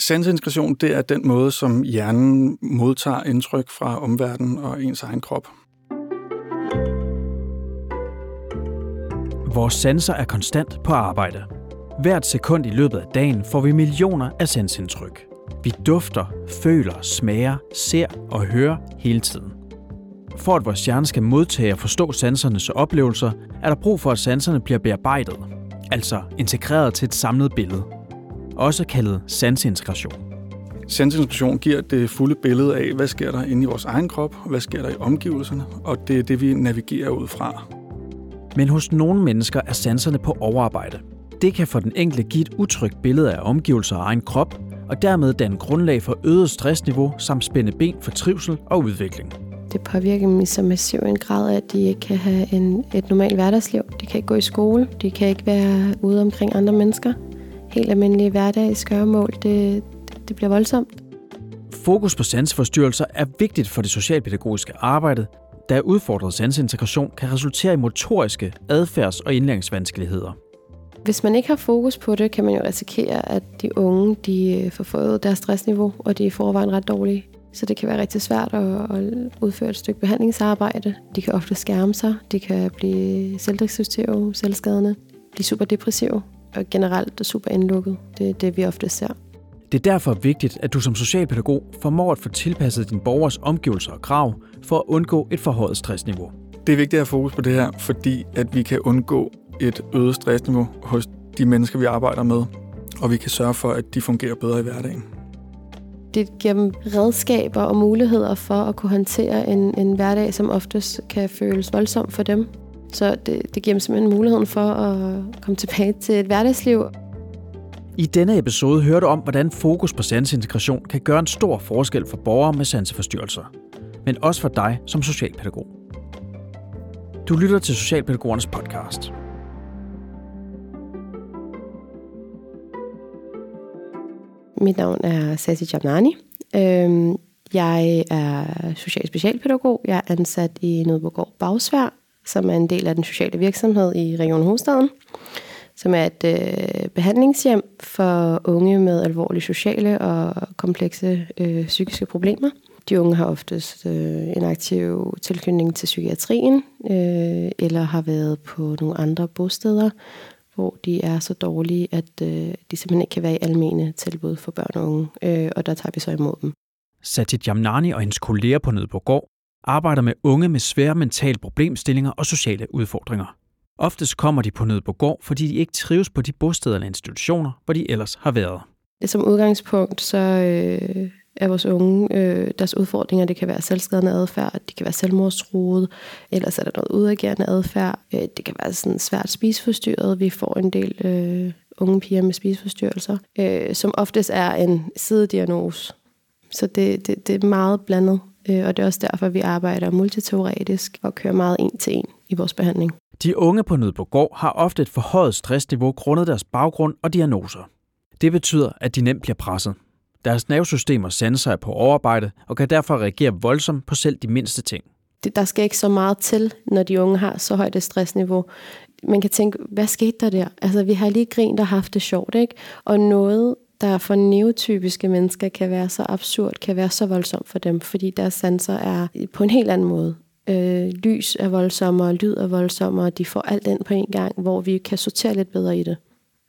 Sanseintegration, det er den måde, som hjernen modtager indtryk fra omverdenen og ens egen krop. Vores sanser er konstant på arbejde. Hvert sekund i løbet af dagen får vi millioner af sansindtryk. Vi dufter, føler, smager, ser og hører hele tiden. For at vores hjerne skal modtage og forstå sansernes oplevelser, er der brug for, at sanserne bliver bearbejdet, altså integreret til et samlet billede. Også kaldet sansintegration. Sansintegration giver det fulde billede af, hvad sker der inde i vores egen krop, hvad sker der i omgivelserne, og det er det, vi navigerer ud fra. Men hos nogle mennesker er sanserne på overarbejde. Det kan for den enkelte give et utrygt billede af omgivelser og egen krop, og dermed danne grundlag for øget stressniveau samt spænde ben for trivsel og udvikling. Det påvirker dem i så massiv en grad, at de ikke kan have en, et normalt hverdagsliv. De kan ikke gå i skole, de kan ikke være ude omkring andre mennesker. Helt almindelige hverdag, skørmål, det, det bliver voldsomt. Fokus på sansforstyrrelser er vigtigt for det socialpædagogiske arbejde, da udfordret sansintegration kan resultere i motoriske, adfærds- og indlæringsvanskeligheder. Hvis man ikke har fokus på det, kan man jo risikere, at de unge de øh, får fået deres stressniveau, og de er i forvejen ret dårlige. Så det kan være rigtig svært at, udføre et stykke behandlingsarbejde. De kan ofte skærme sig, de kan blive selvdestruktive, selvskadende, blive super depressive og generelt super indlukket. Det er det, vi ofte ser. Det er derfor vigtigt, at du som socialpædagog formår at få tilpasset din borgers omgivelser og krav for at undgå et forhøjet stressniveau. Det er vigtigt at have fokus på det her, fordi at vi kan undgå et øget stressniveau hos de mennesker, vi arbejder med, og vi kan sørge for, at de fungerer bedre i hverdagen. Det giver dem redskaber og muligheder for at kunne håndtere en, en hverdag, som oftest kan føles voldsom for dem. Så det, det giver dem simpelthen muligheden for at komme tilbage til et hverdagsliv. I denne episode hører du om, hvordan fokus på sansintegration kan gøre en stor forskel for borgere med sanseforstyrrelser, men også for dig som socialpædagog. Du lytter til Socialpædagogernes podcast. Mit navn er Sassi Jamnani. Øhm, jeg er social specialpædagog. Jeg er ansat i Nødborgård Bagsvær, som er en del af den sociale virksomhed i Region Hovedstaden, som er et øh, behandlingshjem for unge med alvorlige sociale og komplekse øh, psykiske problemer. De unge har oftest øh, en aktiv tilknytning til psykiatrien, øh, eller har været på nogle andre bosteder, hvor de er så dårlige, at øh, de simpelthen ikke kan være i almene tilbud for børn og unge, øh, og der tager vi så imod dem. Satit Jamnani og hendes kolleger på Nødborgård arbejder med unge med svære mentale problemstillinger og sociale udfordringer. Oftest kommer de på Nødborgård, fordi de ikke trives på de bosteder eller institutioner, hvor de ellers har været. Som udgangspunkt så øh, er vores unge, øh, deres udfordringer, det kan være selvskadende adfærd, det kan være selvmordstruet, ellers er der noget udagerende adfærd. Øh, det kan være sådan svært spiseforstyrret. Vi får en del øh, unge piger med spiseforstyrrelser, øh, som oftest er en sidediagnose. Så det, det, det er meget blandet, og det er også derfor, vi arbejder multiteoretisk og kører meget en til en i vores behandling. De unge på Nødborgård har ofte et forhøjet stressniveau grundet deres baggrund og diagnoser. Det betyder, at de nemt bliver presset. Deres nervesystem og sanser er på overarbejde og kan derfor reagere voldsomt på selv de mindste ting. Det, der skal ikke så meget til, når de unge har så højt et stressniveau. Man kan tænke, hvad skete der der? Altså, vi har lige grint og haft det sjovt, ikke? Og noget, der for neotypiske mennesker kan være så absurd, kan være så voldsomt for dem, fordi deres sanser er på en helt anden måde. Øh, lys er voldsommere, lyd er voldsommere, de får alt ind på en gang, hvor vi kan sortere lidt bedre i det.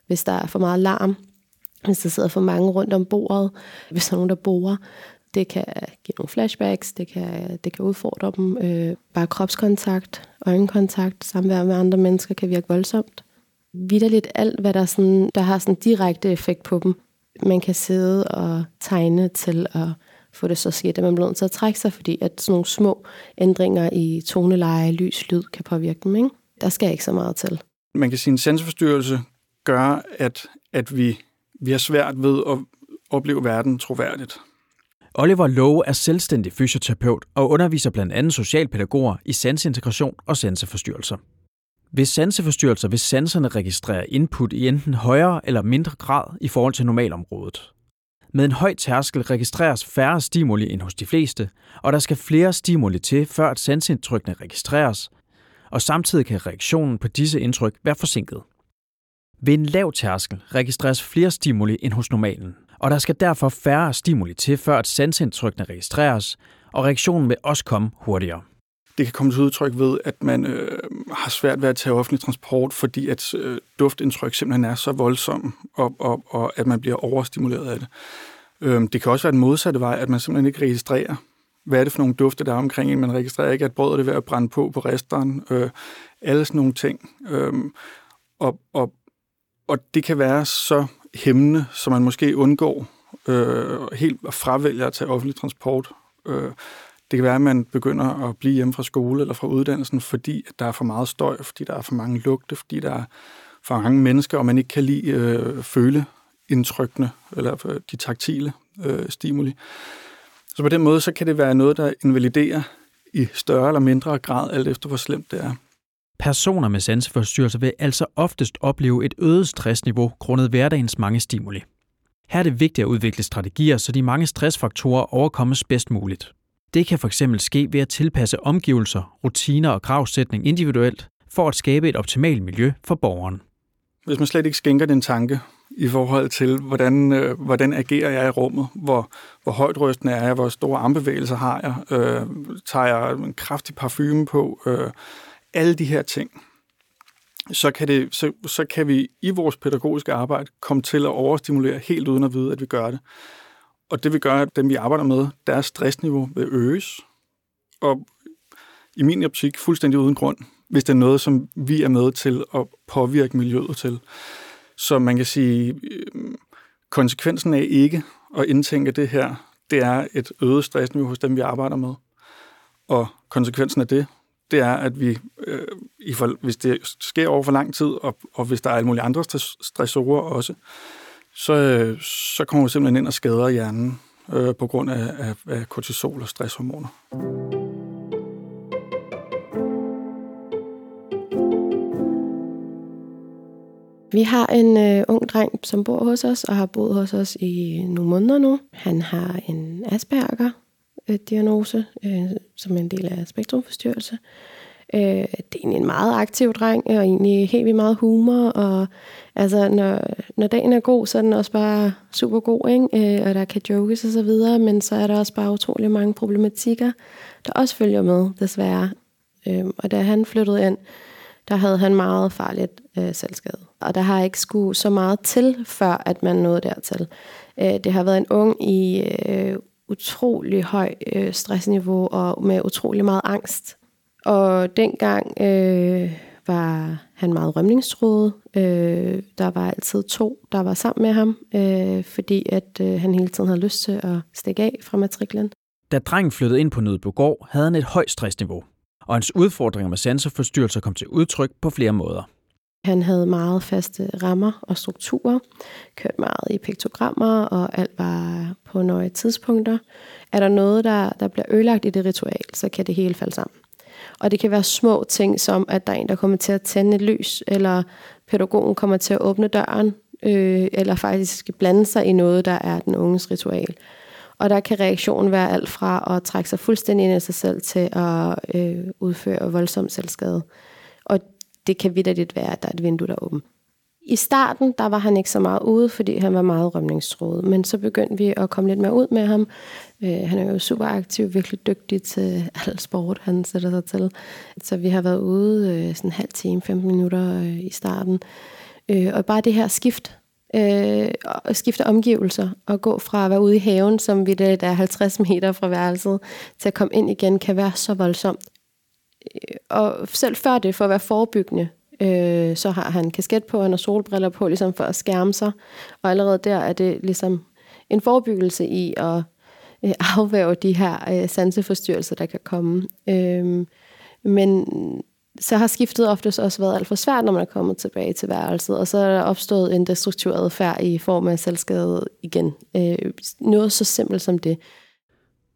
Hvis der er for meget larm, hvis der sidder for mange rundt om bordet, hvis der er nogen, der borer. Det kan give nogle flashbacks, det kan, det kan udfordre dem. Øh, bare kropskontakt, øjenkontakt, samvær med andre mennesker kan virke voldsomt. Vidderligt alt, hvad der, sådan, der har sådan direkte effekt på dem. Man kan sidde og tegne til at få det så skidt, at man bliver nødt til at trække sig, fordi at sådan nogle små ændringer i toneleje, lys, lyd kan påvirke dem. Ikke? Der skal ikke så meget til. Man kan sige, at en sanseforstyrrelse gør, at, at vi vi har svært ved at opleve verden troværdigt. Oliver Lowe er selvstændig fysioterapeut og underviser blandt andet socialpædagoger i sansintegration og sanseforstyrrelser. Ved sanseforstyrrelser vil sanserne registrere input i enten højere eller mindre grad i forhold til normalområdet. Med en høj tærskel registreres færre stimuli end hos de fleste, og der skal flere stimuli til, før at sansindtrykkene registreres, og samtidig kan reaktionen på disse indtryk være forsinket. Ved en lav tærskel registreres flere stimuli end hos normalen, og der skal derfor færre stimuli til, før at sansindtrykkene registreres, og reaktionen vil også komme hurtigere. Det kan komme til udtryk ved, at man øh, har svært ved at tage offentlig transport, fordi at øh, duftindtryk simpelthen er så voldsom, og, og, og at man bliver overstimuleret af det. Øh, det kan også være den modsatte vej, at man simpelthen ikke registrerer, hvad er det for nogle dufte, der er omkring en. Man registrerer ikke, at brødet er ved at brænde på på resteren. Øh, alle sådan nogle ting. Øh, og, og, og det kan være så hæmmende, så man måske undgår øh, helt at fravælge at tage offentlig transport. Øh, det kan være, at man begynder at blive hjemme fra skole eller fra uddannelsen, fordi der er for meget støj, fordi der er for mange lugte, fordi der er for mange mennesker, og man ikke kan lide øh, føle indtrykkene eller øh, de taktile øh, stimuli. Så på den måde, så kan det være noget, der invaliderer i større eller mindre grad, alt efter hvor slemt det er. Personer med sanseforstyrrelser vil altså oftest opleve et øget stressniveau grundet hverdagens mange stimuli. Her er det vigtigt at udvikle strategier, så de mange stressfaktorer overkommes bedst muligt. Det kan fx ske ved at tilpasse omgivelser, rutiner og kravsætning individuelt, for at skabe et optimalt miljø for borgeren. Hvis man slet ikke skænker den tanke i forhold til, hvordan, øh, hvordan agerer jeg i rummet, hvor, hvor højt rysten er jeg, hvor store armbevægelser har jeg, øh, tager jeg en kraftig parfume på, øh, alle de her ting, så kan, det, så, så kan vi i vores pædagogiske arbejde komme til at overstimulere helt uden at vide, at vi gør det. Og det vil gøre, at dem, vi arbejder med, deres stressniveau vil øges. Og i min optik fuldstændig uden grund, hvis det er noget, som vi er med til at påvirke miljøet til. Så man kan sige, øh, konsekvensen af ikke at indtænke det her, det er et øget stressniveau hos dem, vi arbejder med. Og konsekvensen af det, det er, at vi, øh, i for, hvis det sker over for lang tid, og, og hvis der er alle mulige andre stressorer også, øh, så øh, så kommer vi simpelthen ind og skader hjernen øh, på grund af, af, af kortisol og stresshormoner. Vi har en øh, ung dreng, som bor hos os og har boet hos os i nogle måneder nu. Han har en Asperger-diagnose, øh, som er en del af spektrumforstyrrelse. Øh, det er egentlig en meget aktiv dreng, og egentlig helt vildt meget humor, og altså, når, når dagen er god, så er den også bare super god, ikke? Øh, og der kan jokes og så videre, men så er der også bare utrolig mange problematikker, der også følger med, desværre. Øh, og da han flyttede ind, der havde han meget farligt øh, selvskade. Og der har ikke skulle så meget til, før at man nåede dertil. Øh, det har været en ung i øh, utrolig høj øh, stressniveau og med utrolig meget angst. Og dengang øh, var han meget rømningstroet. Øh, der var altid to, der var sammen med ham, øh, fordi at øh, han hele tiden havde lyst til at stikke af fra matriklen. Da drengen flyttede ind på Nødbogård, havde han et højt stressniveau og hans udfordringer med sanseforstyrrelser kom til udtryk på flere måder. Han havde meget faste rammer og strukturer, kørt meget i piktogrammer, og alt var på nøje tidspunkter. Er der noget, der, der bliver ødelagt i det ritual, så kan det hele falde sammen. Og det kan være små ting, som at der er en, der kommer til at tænde et lys, eller pædagogen kommer til at åbne døren, øh, eller faktisk blande sig i noget, der er den unges ritual. Og der kan reaktionen være alt fra at trække sig fuldstændig ind i sig selv til at øh, udføre voldsom selvskade. Og det kan vidderligt være, at der er et vindue, der er åbent. I starten, der var han ikke så meget ude, fordi han var meget rømningstroet. Men så begyndte vi at komme lidt mere ud med ham. Øh, han er jo super aktiv, virkelig dygtig til al sport, han sætter sig til. Så vi har været ude øh, sådan en halv time, 15 minutter øh, i starten. Øh, og bare det her skift øh, og skifte omgivelser og gå fra at være ude i haven, som vi der er 50 meter fra værelset, til at komme ind igen, kan være så voldsomt. Øh, og selv før det, for at være forebyggende, øh, så har han kasket på, og solbriller på, ligesom for at skærme sig. Og allerede der er det ligesom en forebyggelse i at øh, afværge de her øh, sanseforstyrrelser, der kan komme. Øh, men så har skiftet oftest også været alt for svært, når man er kommet tilbage til værelset, og så er der opstået en destruktiv adfærd i form af selvskade igen. Øh, noget så simpelt som det.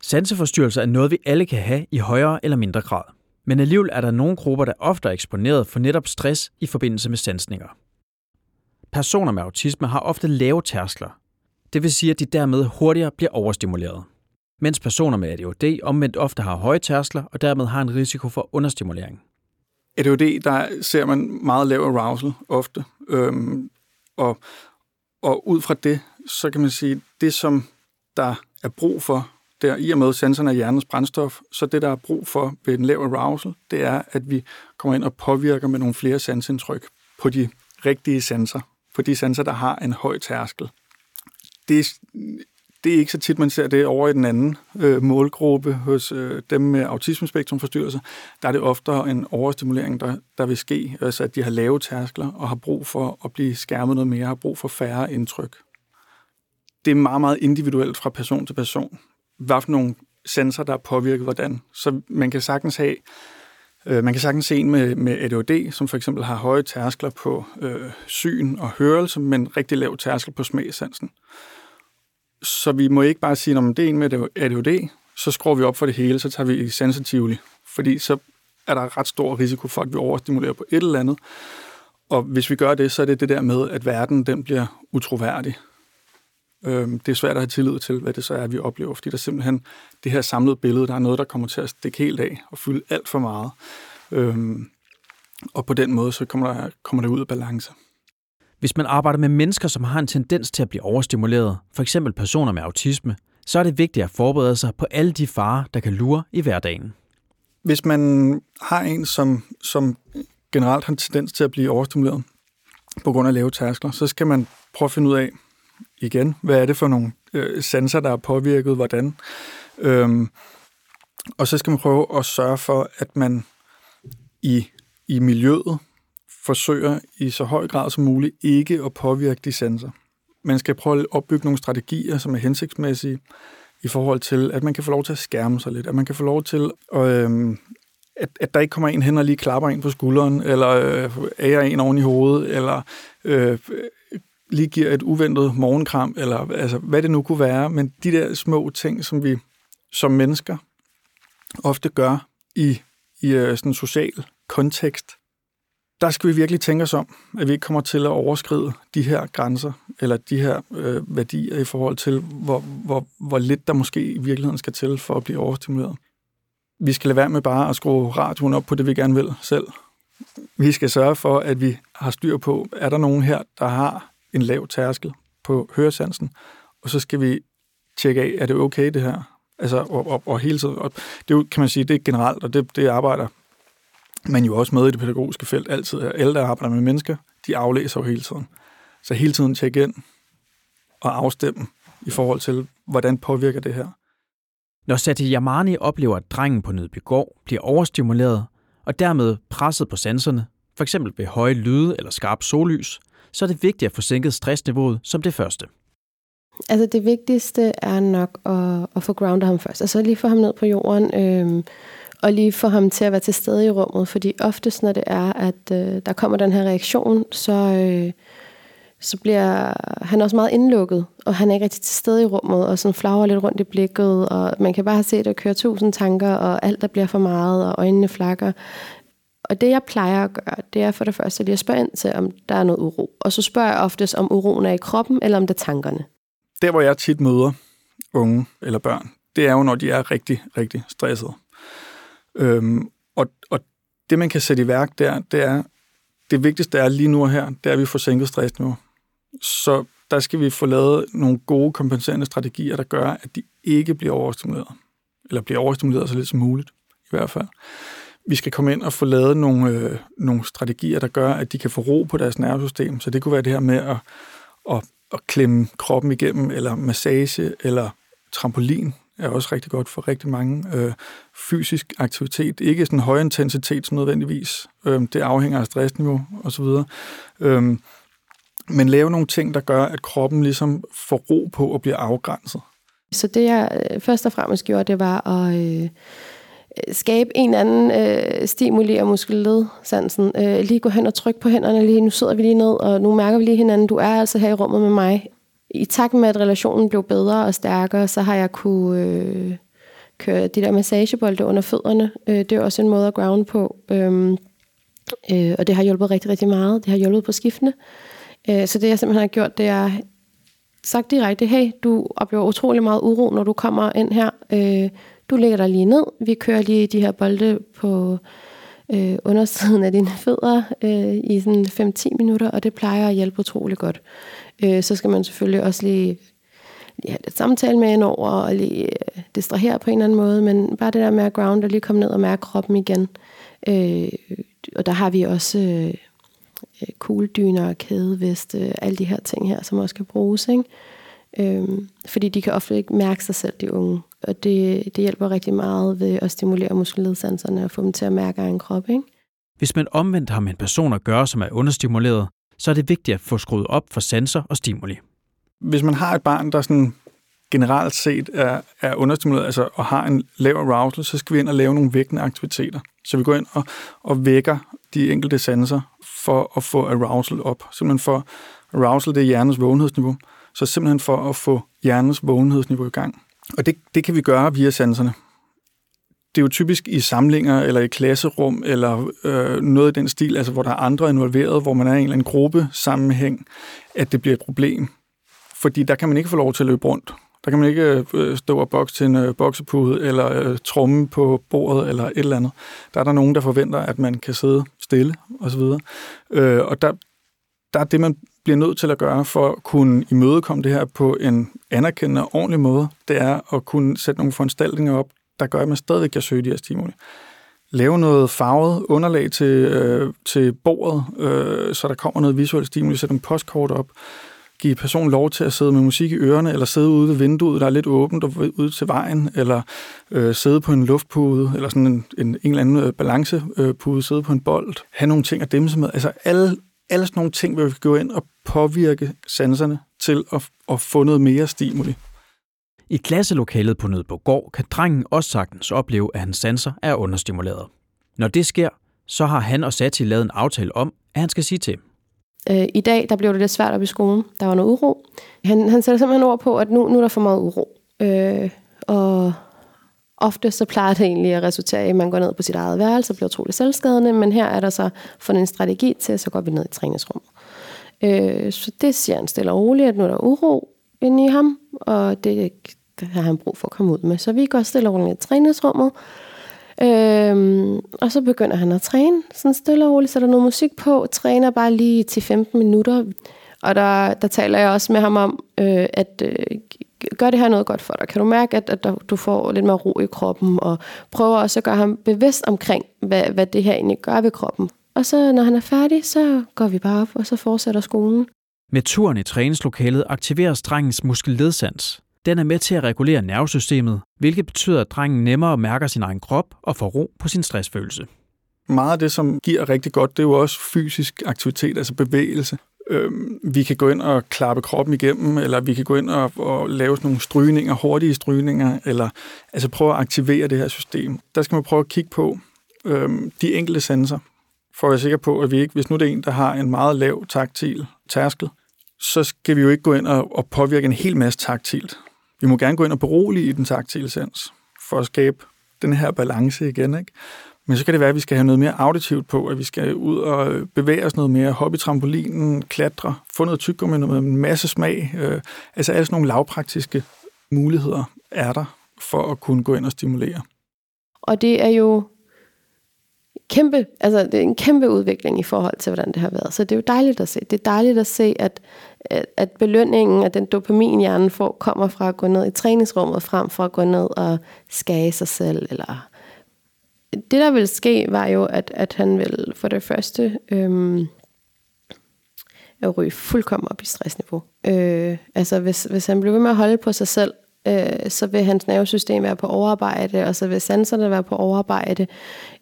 Sanseforstyrrelser er noget, vi alle kan have i højere eller mindre grad. Men alligevel er der nogle grupper, der ofte er eksponeret for netop stress i forbindelse med sansninger. Personer med autisme har ofte lave tærskler. Det vil sige, at de dermed hurtigere bliver overstimuleret. Mens personer med ADHD omvendt ofte har høje tærskler og dermed har en risiko for understimulering. ADHD, der ser man meget lav arousal ofte, øhm, og, og ud fra det, så kan man sige, det som der er brug for, der i og med sensoren er hjernens brændstof, så det, der er brug for ved den lav arousal, det er, at vi kommer ind og påvirker med nogle flere sansindtryk på de rigtige sensorer, på de sensorer, der har en høj tærskel. Det det er ikke så tit, man ser det over i den anden øh, målgruppe hos øh, dem med autismespektrumforstyrrelser. Der er det oftere en overstimulering, der, der vil ske, altså at de har lave tærskler og har brug for at blive skærmet noget mere, har brug for færre indtryk. Det er meget, meget individuelt fra person til person, hvad for nogle sensorer, der påvirker påvirket hvordan. Så man kan sagtens have øh, man kan sagtens se en med, med ADHD, som for eksempel har høje tærskler på øh, syn og hørelse, men rigtig lav tærskel på smagsansen. Så vi må ikke bare sige, at det er en med ADHD, så skruer vi op for det hele, så tager vi i sensitively. Fordi så er der ret stor risiko for, at vi overstimulerer på et eller andet. Og hvis vi gør det, så er det det der med, at verden den bliver utroværdig. Øhm, det er svært at have tillid til, hvad det så er, vi oplever, fordi der er simpelthen det her samlede billede, der er noget, der kommer til at stikke helt af og fylde alt for meget. Øhm, og på den måde, så kommer, der, kommer det ud af balance. Hvis man arbejder med mennesker, som har en tendens til at blive overstimuleret, f.eks. personer med autisme, så er det vigtigt at forberede sig på alle de farer, der kan lure i hverdagen. Hvis man har en, som, som generelt har en tendens til at blive overstimuleret på grund af lave tærskler, så skal man prøve at finde ud af, igen, hvad er det for nogle øh, sensorer, der er påvirket, hvordan. Øhm, og så skal man prøve at sørge for, at man i, i miljøet forsøger i så høj grad som muligt ikke at påvirke de sensorer. Man skal prøve at opbygge nogle strategier, som er hensigtsmæssige i forhold til, at man kan få lov til at skærme sig lidt, at man kan få lov til, øh, at, at der ikke kommer en hen og lige klapper en på skulderen, eller øh, ærer en oven i hovedet, eller øh, lige giver et uventet morgenkram, eller altså, hvad det nu kunne være. Men de der små ting, som vi som mennesker ofte gør i, i øh, sådan en social kontekst, der skal vi virkelig tænke os om, at vi ikke kommer til at overskride de her grænser, eller de her øh, værdier i forhold til, hvor, hvor, hvor lidt der måske i virkeligheden skal til for at blive overstimuleret. Vi skal lade være med bare at skrue radioen op på det, vi gerne vil selv. Vi skal sørge for, at vi har styr på, er der nogen her, der har en lav tærskel på høresansen, og så skal vi tjekke af, er det okay det her? Altså, og, og, og hele tiden. Og det kan man sige, det er generelt, og det, det arbejder man jo også med i det pædagogiske felt altid. Alle, der arbejder med mennesker, de aflæser jo hele tiden. Så hele tiden tjekke ind og afstemme i forhold til, hvordan påvirker det her. Når Sati Yamani oplever, at drengen på Nødbygård bliver overstimuleret og dermed presset på sanserne, f.eks. ved høje lyde eller skarp sollys, så er det vigtigt at få sænket stressniveauet som det første. Altså det vigtigste er nok at, at få groundet ham først. Altså lige få ham ned på jorden. Øh, og lige få ham til at være til stede i rummet, fordi oftest, når det er, at øh, der kommer den her reaktion, så, øh, så bliver han også meget indlukket, og han er ikke rigtig til stede i rummet, og sådan flager lidt rundt i blikket, og man kan bare se, at der kører tusind tanker, og alt der bliver for meget, og øjnene flakker. Og det, jeg plejer at gøre, det er for det første lige at spørge ind til, om der er noget uro. Og så spørger jeg oftest, om uroen er i kroppen, eller om det er tankerne. Der, hvor jeg tit møder unge eller børn, det er jo, når de er rigtig, rigtig stressede. Øhm, og, og det, man kan sætte i værk der, det er, det vigtigste er lige nu og her, det er, at vi får sænket stressniveau. Så der skal vi få lavet nogle gode kompenserende strategier, der gør, at de ikke bliver overstimuleret. Eller bliver overstimuleret så lidt som muligt, i hvert fald. Vi skal komme ind og få lavet nogle, øh, nogle strategier, der gør, at de kan få ro på deres nervesystem. Så det kunne være det her med at, at, at klemme kroppen igennem, eller massage, eller trampolin, er også rigtig godt for rigtig mange. Øh, fysisk aktivitet, ikke sådan høj intensitet som nødvendigvis. Øh, det afhænger af stressniveau osv. Øh, men lave nogle ting, der gør, at kroppen ligesom får ro på og bliver afgrænset. Så det jeg øh, først og fremmest gjorde, det var at øh, Øh, skabe en anden øh, stimuli af muskelledsansen. Øh, lige gå hen og trykke på hænderne lige. Nu sidder vi lige ned, og nu mærker vi lige hinanden. Du er altså her i rummet med mig i takt med, at relationen blev bedre og stærkere, så har jeg kunne øh, køre de der massagebolde under fødderne. Øh, det er også en måde at ground på. Øh, øh, og det har hjulpet rigtig, rigtig meget. Det har hjulpet på skiftene. Øh, så det, jeg simpelthen har gjort, det er sagt direkte, hey, du oplever utrolig meget uro, når du kommer ind her. Øh, du lægger dig lige ned. Vi kører lige de her bolde på øh, undersiden af dine fødder øh, i sådan 5-10 minutter, og det plejer at hjælpe utrolig godt. Øh, så skal man selvfølgelig også lige, lige have lidt samtale med en over, og lige øh, distrahere på en eller anden måde, men bare det der med at ground og lige komme ned og mærke kroppen igen. Øh, og der har vi også øh, øh kugledyner, kædeveste, øh, alle de her ting her, som også kan bruges, ikke? Øhm, fordi de kan ofte ikke mærke sig selv, de unge. Og det, det hjælper rigtig meget ved at stimulere muskelledsanserne og få dem til at mærke egen krop. Ikke? Hvis man omvendt har med en person at gøre, som er understimuleret, så er det vigtigt at få skruet op for sanser og stimuli. Hvis man har et barn, der sådan generelt set er, er understimuleret altså, og har en lav arousal, så skal vi ind og lave nogle vækkende aktiviteter. Så vi går ind og, og vækker de enkelte sanser for at få arousal op. Simpelthen for arousal, det er hjernens vågenhedsniveau. Så simpelthen for at få hjernens vågenhedsniveau i gang. Og det, det kan vi gøre via sanserne. Det er jo typisk i samlinger eller i klasserum eller øh, noget i den stil, altså hvor der er andre involveret, hvor man er i en eller anden gruppe sammenhæng, at det bliver et problem. Fordi der kan man ikke få lov til at løbe rundt. Der kan man ikke øh, stå og bokse til en øh, boksepude eller øh, tromme på bordet eller et eller andet. Der er der nogen, der forventer, at man kan sidde stille osv. Øh, og der, der er det, man bliver nødt til at gøre for at kunne imødekomme det her på en anerkendende og ordentlig måde, det er at kunne sætte nogle foranstaltninger op, der gør, at man stadigvæk kan søge de her stimuli. Lave noget farvet underlag til, øh, til bordet, øh, så der kommer noget visuelt stimuli, sætte nogle postkort op, give personen lov til at sidde med musik i ørerne, eller sidde ude ved vinduet, der er lidt åbent og ude til vejen, eller øh, sidde på en luftpude, eller sådan en, en, en eller anden øh, balancepude, sidde på en bold, have nogle ting at dæmse med. Altså alle alle sådan nogle ting, hvor vi kan gå ind og påvirke sanserne til at, at få noget mere stimuli. I klasselokalet på Nødbogård kan drengen også sagtens opleve, at hans sanser er understimuleret. Når det sker, så har han og Sati lavet en aftale om, at han skal sige til. Øh, I dag der blev det lidt svært op i skolen. Der var noget uro. Han, han sætter simpelthen ord på, at nu, nu er der for meget uro. Øh, og Ofte så plejer det egentlig at resultere i, at man går ned på sit eget værelse og bliver utrolig selvskadende, men her er der så fundet en strategi til, så går vi ned i træningsrummet. Øh, så det siger han stille og roligt, at nu er der uro inde i ham, og det, det har han brug for at komme ud med. Så vi går stille og roligt i træningsrummet, Øhm, og så begynder han at træne, sådan stille og roligt, så der noget musik på, træner bare lige til 15 minutter. Og der, der taler jeg også med ham om, øh, at øh, gør det her noget godt for dig? Kan du mærke, at, at du får lidt mere ro i kroppen, og prøver også at gøre ham bevidst omkring, hvad, hvad det her egentlig gør ved kroppen. Og så når han er færdig, så går vi bare op, og så fortsætter skolen. Med turen i træningslokalet aktiveres drengens muskelledsans. Den er med til at regulere nervesystemet, hvilket betyder, at drengen nemmere mærker sin egen krop og får ro på sin stressfølelse. Meget af det, som giver rigtig godt, det er jo også fysisk aktivitet, altså bevægelse øh, vi kan gå ind og klappe kroppen igennem, eller vi kan gå ind og, og lave sådan nogle strygninger, hurtige strygninger, eller altså prøve at aktivere det her system. Der skal man prøve at kigge på øh, de enkelte sensorer, for at være sikker på, at vi ikke, hvis nu det er en, der har en meget lav taktil tærskel, så skal vi jo ikke gå ind og, og påvirke en hel masse taktilt. Vi må gerne gå ind og berolige i den taktile sens, for at skabe den her balance igen. Ikke? Men så kan det være, at vi skal have noget mere auditivt på, at vi skal ud og bevæge os noget mere, hoppe i trampolinen, klatre, få noget tyggegummi med en masse smag. Øh, altså alle sådan nogle lavpraktiske muligheder er der for at kunne gå ind og stimulere. Og det er jo kæmpe, altså det er en kæmpe udvikling i forhold til, hvordan det har været. Så det er jo dejligt at se. Det er dejligt at se, at, at, at belønningen af den dopamin, hjernen får, kommer fra at gå ned i træningsrummet, frem for at gå ned og skage sig selv, eller det, der ville ske, var jo, at, at han ville for det første øhm, at ryge fuldkommen op i stressniveau. Øh, altså, hvis, hvis han blev ved med at holde på sig selv, øh, så vil hans nervesystem være på overarbejde, og så vil sanserne være på overarbejde,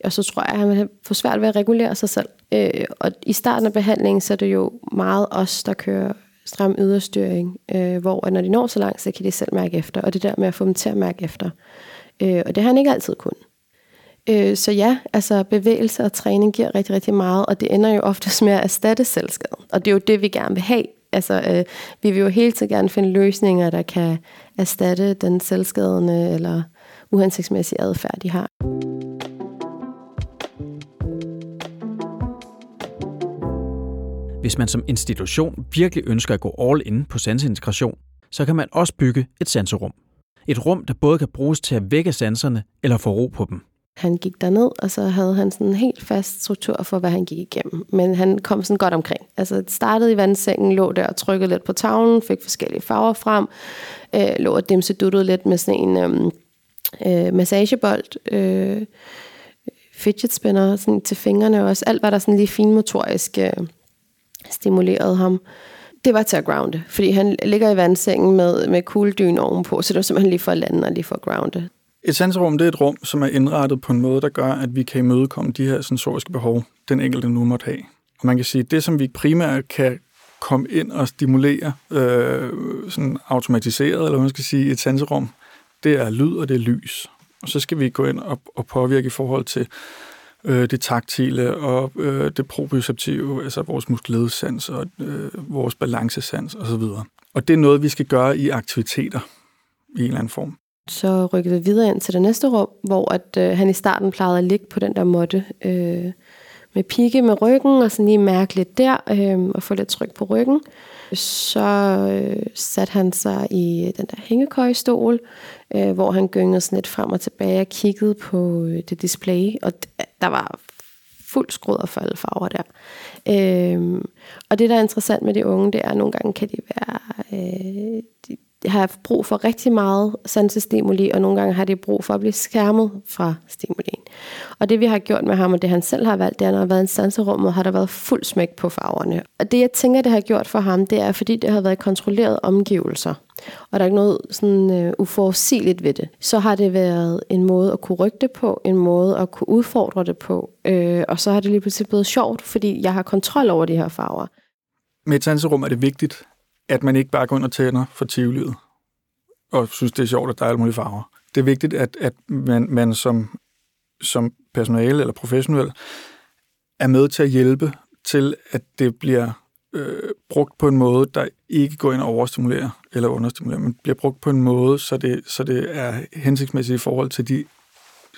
og så tror jeg, at han vil få svært ved at regulere sig selv. Øh, og i starten af behandlingen, så er det jo meget os, der kører stram yderstyring, øh, hvor når de når så langt, så kan de selv mærke efter, og det der med at få dem til at mærke efter. Øh, og det har han ikke altid kunnet. Øh, så ja, altså bevægelse og træning giver rigtig, rigtig meget, og det ender jo oftest med at erstatte selvskade. Og det er jo det, vi gerne vil have. Altså, øh, vi vil jo hele tiden gerne finde løsninger, der kan erstatte den selvskadende eller uhensigtsmæssige adfærd, de har. Hvis man som institution virkelig ønsker at gå all in på sanseintegration, så kan man også bygge et sanserum. Et rum, der både kan bruges til at vække sanserne eller få ro på dem. Han gik derned, og så havde han sådan en helt fast struktur for, hvad han gik igennem. Men han kom sådan godt omkring. Altså det startede i vandsengen, lå der og trykkede lidt på tavlen, fik forskellige farver frem, øh, lå og dimseduttede lidt med sådan en øh, øh, massagebold, øh, fidget spinner sådan til fingrene også. Alt, hvad der sådan lige finmotorisk øh, stimulerede ham det var til at grounde, fordi han ligger i vandsengen med, med kugledyn ovenpå, så det var simpelthen lige for at lande og lige for at grounde. Et sanserum, det er et rum, som er indrettet på en måde, der gør, at vi kan imødekomme de her sensoriske behov, den enkelte nu måtte have. Og man kan sige, at det, som vi primært kan komme ind og stimulere øh, sådan automatiseret, eller hvad man skal sige, et sanserum, det er lyd og det er lys. Og så skal vi gå ind og, og påvirke i forhold til øh, det taktile og øh, det proprioceptive, altså vores muskelledesans og øh, vores balancesans osv. Og det er noget, vi skal gøre i aktiviteter i en eller anden form. Så rykkede vi videre ind til det næste rum, hvor at, øh, han i starten plejede at ligge på den der måtte øh, med pigge med ryggen, og sådan lige mærke lidt der, øh, og få lidt tryk på ryggen. Så øh, satte han sig i den der hængekøjestol, øh, hvor han gyngede sådan lidt frem og tilbage og kiggede på øh, det display, og der var fuld skrud for alle farver der. Øh, og det, der er interessant med de unge, det er, at nogle gange kan de være... Øh, de, har brug for rigtig meget sansestimuli, og nogle gange har det brug for at blive skærmet fra stimulien. Og det vi har gjort med ham, og det han selv har valgt, det er, når der har været i sanserummet, har der været fuld smæk på farverne. Og det jeg tænker, det har gjort for ham, det er, fordi det har været kontrolleret omgivelser. Og der er ikke noget sådan uh, uforudsigeligt ved det. Så har det været en måde at kunne rykke det på, en måde at kunne udfordre det på. øh, og så har det lige pludselig blevet sjovt, fordi jeg har kontrol over de her farver. Med et sanserum er det vigtigt, at man ikke bare går ind og tænder for tivolivet, og synes, det er sjovt, at der er alle mulige farver. Det er vigtigt, at, at man, man som, som personale eller professionel er med til at hjælpe til, at det bliver øh, brugt på en måde, der ikke går ind og overstimulerer eller understimulerer, men bliver brugt på en måde, så det, så det er hensigtsmæssigt i forhold til de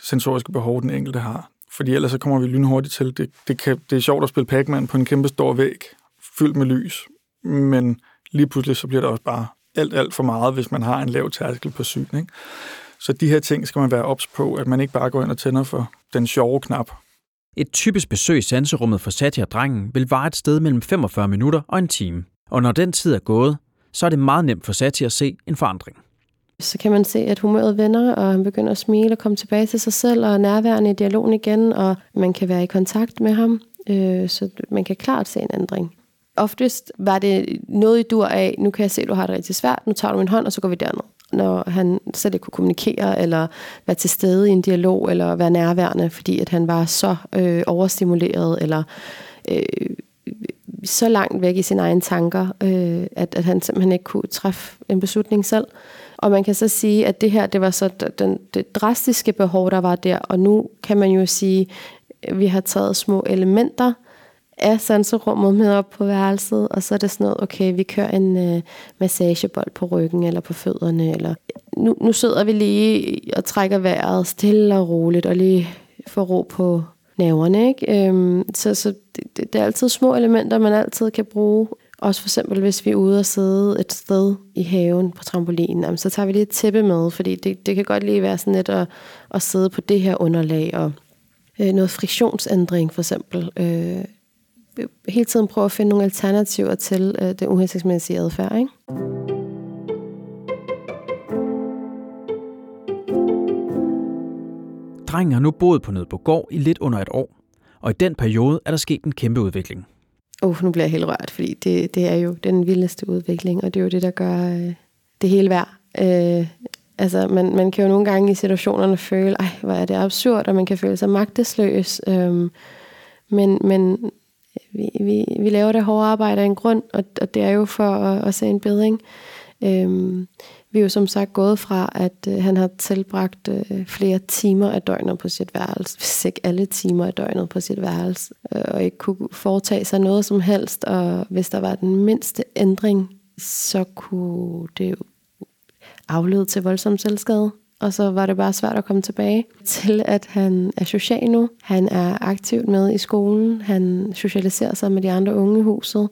sensoriske behov, den enkelte har. Fordi ellers så kommer vi lynhurtigt til, det, det, kan, det er sjovt at spille Pac-Man på en kæmpe stor væg, fyldt med lys, men lige pludselig så bliver der også bare alt, alt for meget, hvis man har en lav tærskel på syn. Ikke? Så de her ting skal man være ops på, at man ikke bare går ind og tænder for den sjove knap. Et typisk besøg i sanserummet for Satya drengen vil vare et sted mellem 45 minutter og en time. Og når den tid er gået, så er det meget nemt for Satya at se en forandring. Så kan man se, at humøret vender, og han begynder at smile og komme tilbage til sig selv, og nærværende i dialogen igen, og man kan være i kontakt med ham, øh, så man kan klart se en ændring oftest var det noget i dur af, nu kan jeg se, at du har det rigtig svært, nu tager du min hånd, og så går vi derned. Når han slet ikke kunne kommunikere, eller være til stede i en dialog, eller være nærværende, fordi at han var så øh, overstimuleret, eller øh, så langt væk i sine egne tanker, øh, at, at han simpelthen ikke kunne træffe en beslutning selv. Og man kan så sige, at det her, det var så den, det drastiske behov, der var der, og nu kan man jo sige, at vi har taget små elementer, af sanserummet med op på værelset, og så er det sådan noget, okay, vi kører en øh, massagebold på ryggen eller på fødderne, eller nu, nu sidder vi lige og trækker vejret stille og roligt, og lige får ro på nerverne, ikke? Øhm, så så det, det, det er altid små elementer, man altid kan bruge. Også for eksempel, hvis vi er ude og sidde et sted i haven på trampolinen, jamen, så tager vi lige et tæppe med, fordi det, det kan godt lige være sådan lidt at, at sidde på det her underlag, og øh, noget friktionsændring for eksempel. Øh, hele tiden prøve at finde nogle alternativer til øh, det uhensigtsmæssige adfærd. Ikke? Drengen har nu boet på Nødbogård i lidt under et år, og i den periode er der sket en kæmpe udvikling. Uh, nu bliver jeg helt rørt, fordi det, det er jo den vildeste udvikling, og det er jo det, der gør øh, det hele værd. Øh, altså, man, man kan jo nogle gange i situationerne føle, ej, hvor er det absurd, og man kan føle sig magtesløs. Øh, men, men vi, vi, vi laver det hårde arbejde af en grund, og, og det er jo for at, at se en bedring. Øhm, vi er jo som sagt gået fra, at øh, han har tilbragt øh, flere timer af døgnet på sit værelse, hvis ikke alle timer af døgnet på sit værelse, øh, og ikke kunne foretage sig noget som helst, og hvis der var den mindste ændring, så kunne det jo aflede til voldsom selvskade og så var det bare svært at komme tilbage til, at han er social nu. Han er aktivt med i skolen. Han socialiserer sig med de andre unge i huset.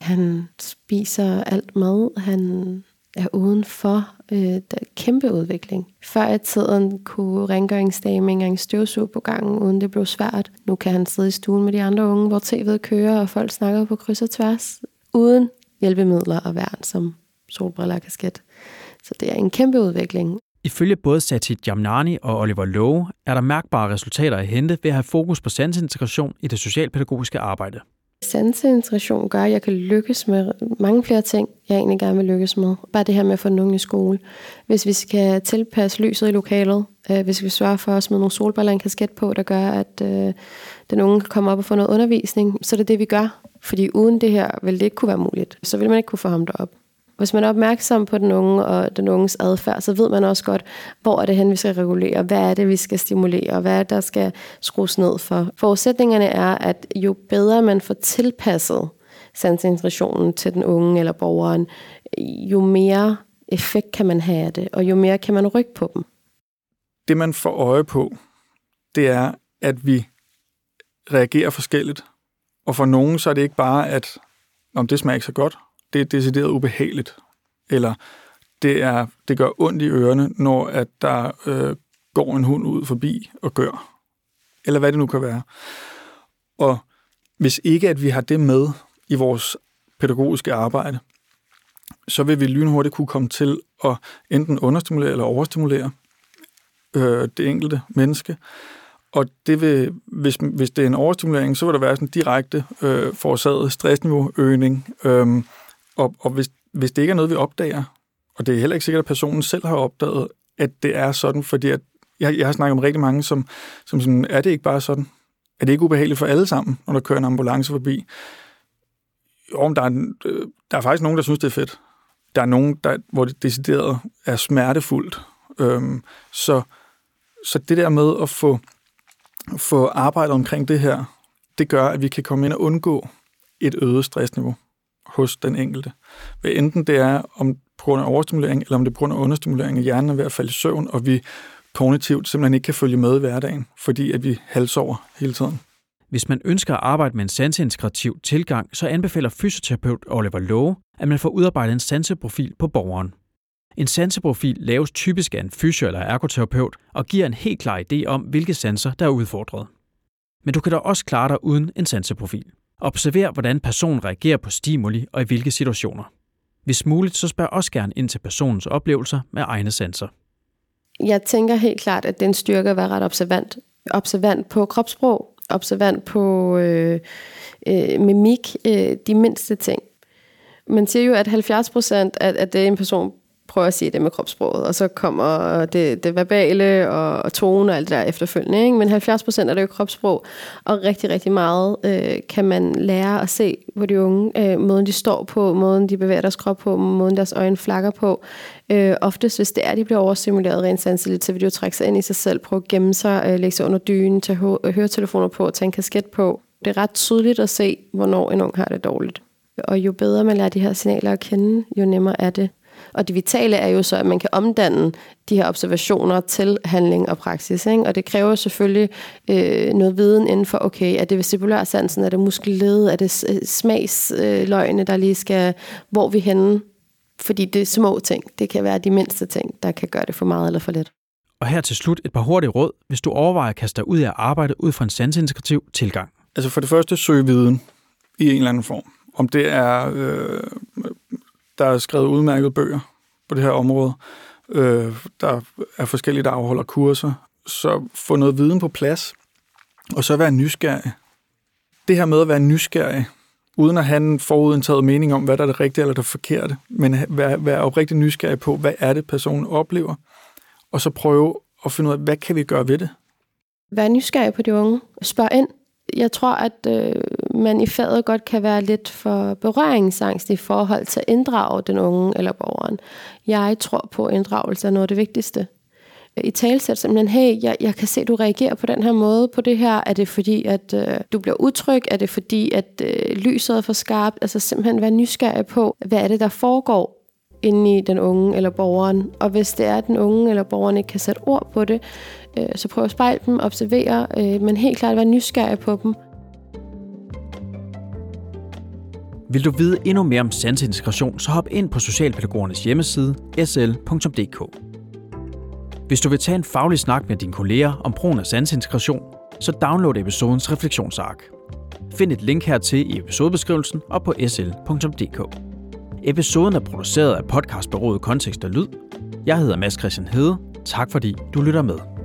Han spiser alt mad. Han er udenfor. Øh, der er kæmpe udvikling. Før i tiden kunne rengøringsdame engang støvsuge på gangen, uden det blev svært. Nu kan han sidde i stuen med de andre unge, hvor tv'et kører, og folk snakker på kryds og tværs, uden hjælpemidler og værn som solbriller og kasket. Så det er en kæmpe udvikling. Ifølge både Satit Jamnani og Oliver Lowe er der mærkbare resultater at hente ved at have fokus på sansintegration i det socialpædagogiske arbejde. Sanseintegration gør, at jeg kan lykkes med mange flere ting, jeg egentlig gerne vil lykkes med. Bare det her med at få nogen i skole. Hvis vi skal tilpasse lyset i lokalet, øh, hvis vi sørger for os med nogle solbriller en kasket på, der gør, at øh, den unge kan komme op og få noget undervisning, så er det det, vi gør. Fordi uden det her vil det ikke kunne være muligt. Så vil man ikke kunne få ham derop. Hvis man er opmærksom på den unge og den unges adfærd, så ved man også godt, hvor er det hen, vi skal regulere, hvad er det, vi skal stimulere, hvad er det, der skal skrues ned for. Forudsætningerne er, at jo bedre man får tilpasset sansintegrationen til den unge eller borgeren, jo mere effekt kan man have af det, og jo mere kan man rykke på dem. Det, man får øje på, det er, at vi reagerer forskelligt. Og for nogen, så er det ikke bare, at om det smager ikke så godt, det er decideret ubehageligt, eller det, er, det gør ondt i ørerne, når at der øh, går en hund ud forbi og gør, eller hvad det nu kan være. Og hvis ikke at vi har det med i vores pædagogiske arbejde, så vil vi lynhurtigt kunne komme til at enten understimulere eller overstimulere øh, det enkelte menneske. Og det vil, hvis, hvis det er en overstimulering, så vil der være sådan en direkte øh, forårsaget stressniveauøgning, øh, og, og hvis, hvis det ikke er noget, vi opdager, og det er heller ikke sikkert, at personen selv har opdaget, at det er sådan, fordi at jeg, jeg har snakket med rigtig mange, som, som sådan, er det ikke bare sådan? Er det ikke ubehageligt for alle sammen, når der kører en ambulance forbi? Jo, der er, øh, der er faktisk nogen, der synes, det er fedt. Der er nogen, der, hvor det decideret er smertefuldt. Øhm, så, så det der med at få, få arbejdet omkring det her, det gør, at vi kan komme ind og undgå et øget stressniveau hos den enkelte. Hvad enten det er om på grund af overstimulering, eller om det er på grund af understimulering, at hjernen er ved at falde i søvn, og vi kognitivt simpelthen ikke kan følge med i hverdagen, fordi at vi halsover hele tiden. Hvis man ønsker at arbejde med en sanseintegrativ tilgang, så anbefaler fysioterapeut Oliver Lowe, at man får udarbejdet en sanseprofil på borgeren. En sanseprofil laves typisk af en fysio- eller ergoterapeut og giver en helt klar idé om, hvilke sanser, der er udfordret. Men du kan da også klare dig uden en sanseprofil. Observer, hvordan personen reagerer på stimuli og i hvilke situationer. Hvis muligt, så spørg også gerne ind til personens oplevelser med egne sanser. Jeg tænker helt klart, at den styrke at være ret observant. Observant på kropssprog, observant på øh, øh, mimik, øh, de mindste ting. Man siger jo, at 70 procent af, af det, en person prøver at sige det med kropssproget, og så kommer det, det verbale og, og tone og alt det der efterfølgende. Ikke? Men 70 procent er det jo kropssprog, og rigtig, rigtig meget øh, kan man lære at se på de unge. Øh, måden de står på, måden de bevæger deres krop på, måden deres øjne flakker på. Øh, oftest, hvis det er, de bliver overstimuleret rent sanseligt, så vil de jo trække sig ind i sig selv, prøve at gemme sig, øh, lægge sig under dynen, tage øh, høretelefoner på, tage en kasket på. Det er ret tydeligt at se, hvornår en ung har det dårligt. Og jo bedre man lærer de her signaler at kende, jo nemmere er det og det vitale er jo så, at man kan omdanne de her observationer til handling og praksis. Ikke? Og det kræver selvfølgelig øh, noget viden inden for, okay, er det vestibulærsansen, er det muskelled, er det øh, smagsløgene, der lige skal, hvor vi henne? Fordi det er små ting. Det kan være de mindste ting, der kan gøre det for meget eller for lidt. Og her til slut et par hurtige råd, hvis du overvejer at kaste dig ud af arbejde ud fra en sansintegrativ tilgang. Altså for det første, søg viden i en eller anden form. Om det er øh, der er skrevet udmærkede bøger på det her område. Øh, der er forskellige, der afholder kurser. Så få noget viden på plads, og så være nysgerrig. Det her med at være nysgerrig, uden at have en forudindtaget mening om, hvad der er det rigtige eller det forkerte, men være, være oprigtig nysgerrig på, hvad er det, personen oplever, og så prøve at finde ud af, hvad kan vi gøre ved det? Vær nysgerrig på de unge. Spørg ind jeg tror, at øh, man i faget godt kan være lidt for berøringsangst i forhold til at inddrage den unge eller borgeren. Jeg tror på, at inddragelse er noget af det vigtigste. I talsæt simpelthen, hey, jeg, jeg kan se, at du reagerer på den her måde på det her. Er det fordi, at øh, du bliver utryg? Er det fordi, at øh, lyset er for skarpt? Altså simpelthen være nysgerrig på, hvad er det, der foregår inde i den unge eller borgeren. Og hvis det er, at den unge eller borgeren ikke kan sætte ord på det, øh, så prøv at spejle dem, observere, øh, men helt klart være nysgerrig på dem. Vil du vide endnu mere om sansintegration, så hop ind på Socialpædagogernes hjemmeside sl.dk. Hvis du vil tage en faglig snak med dine kolleger om brugen af sansintegration, så download episodens refleksionsark. Find et link hertil i episodebeskrivelsen og på sl.dk. Episoden er produceret af podcastbyrået Kontekst og Lyd. Jeg hedder Mads Christian Hede. Tak fordi du lytter med.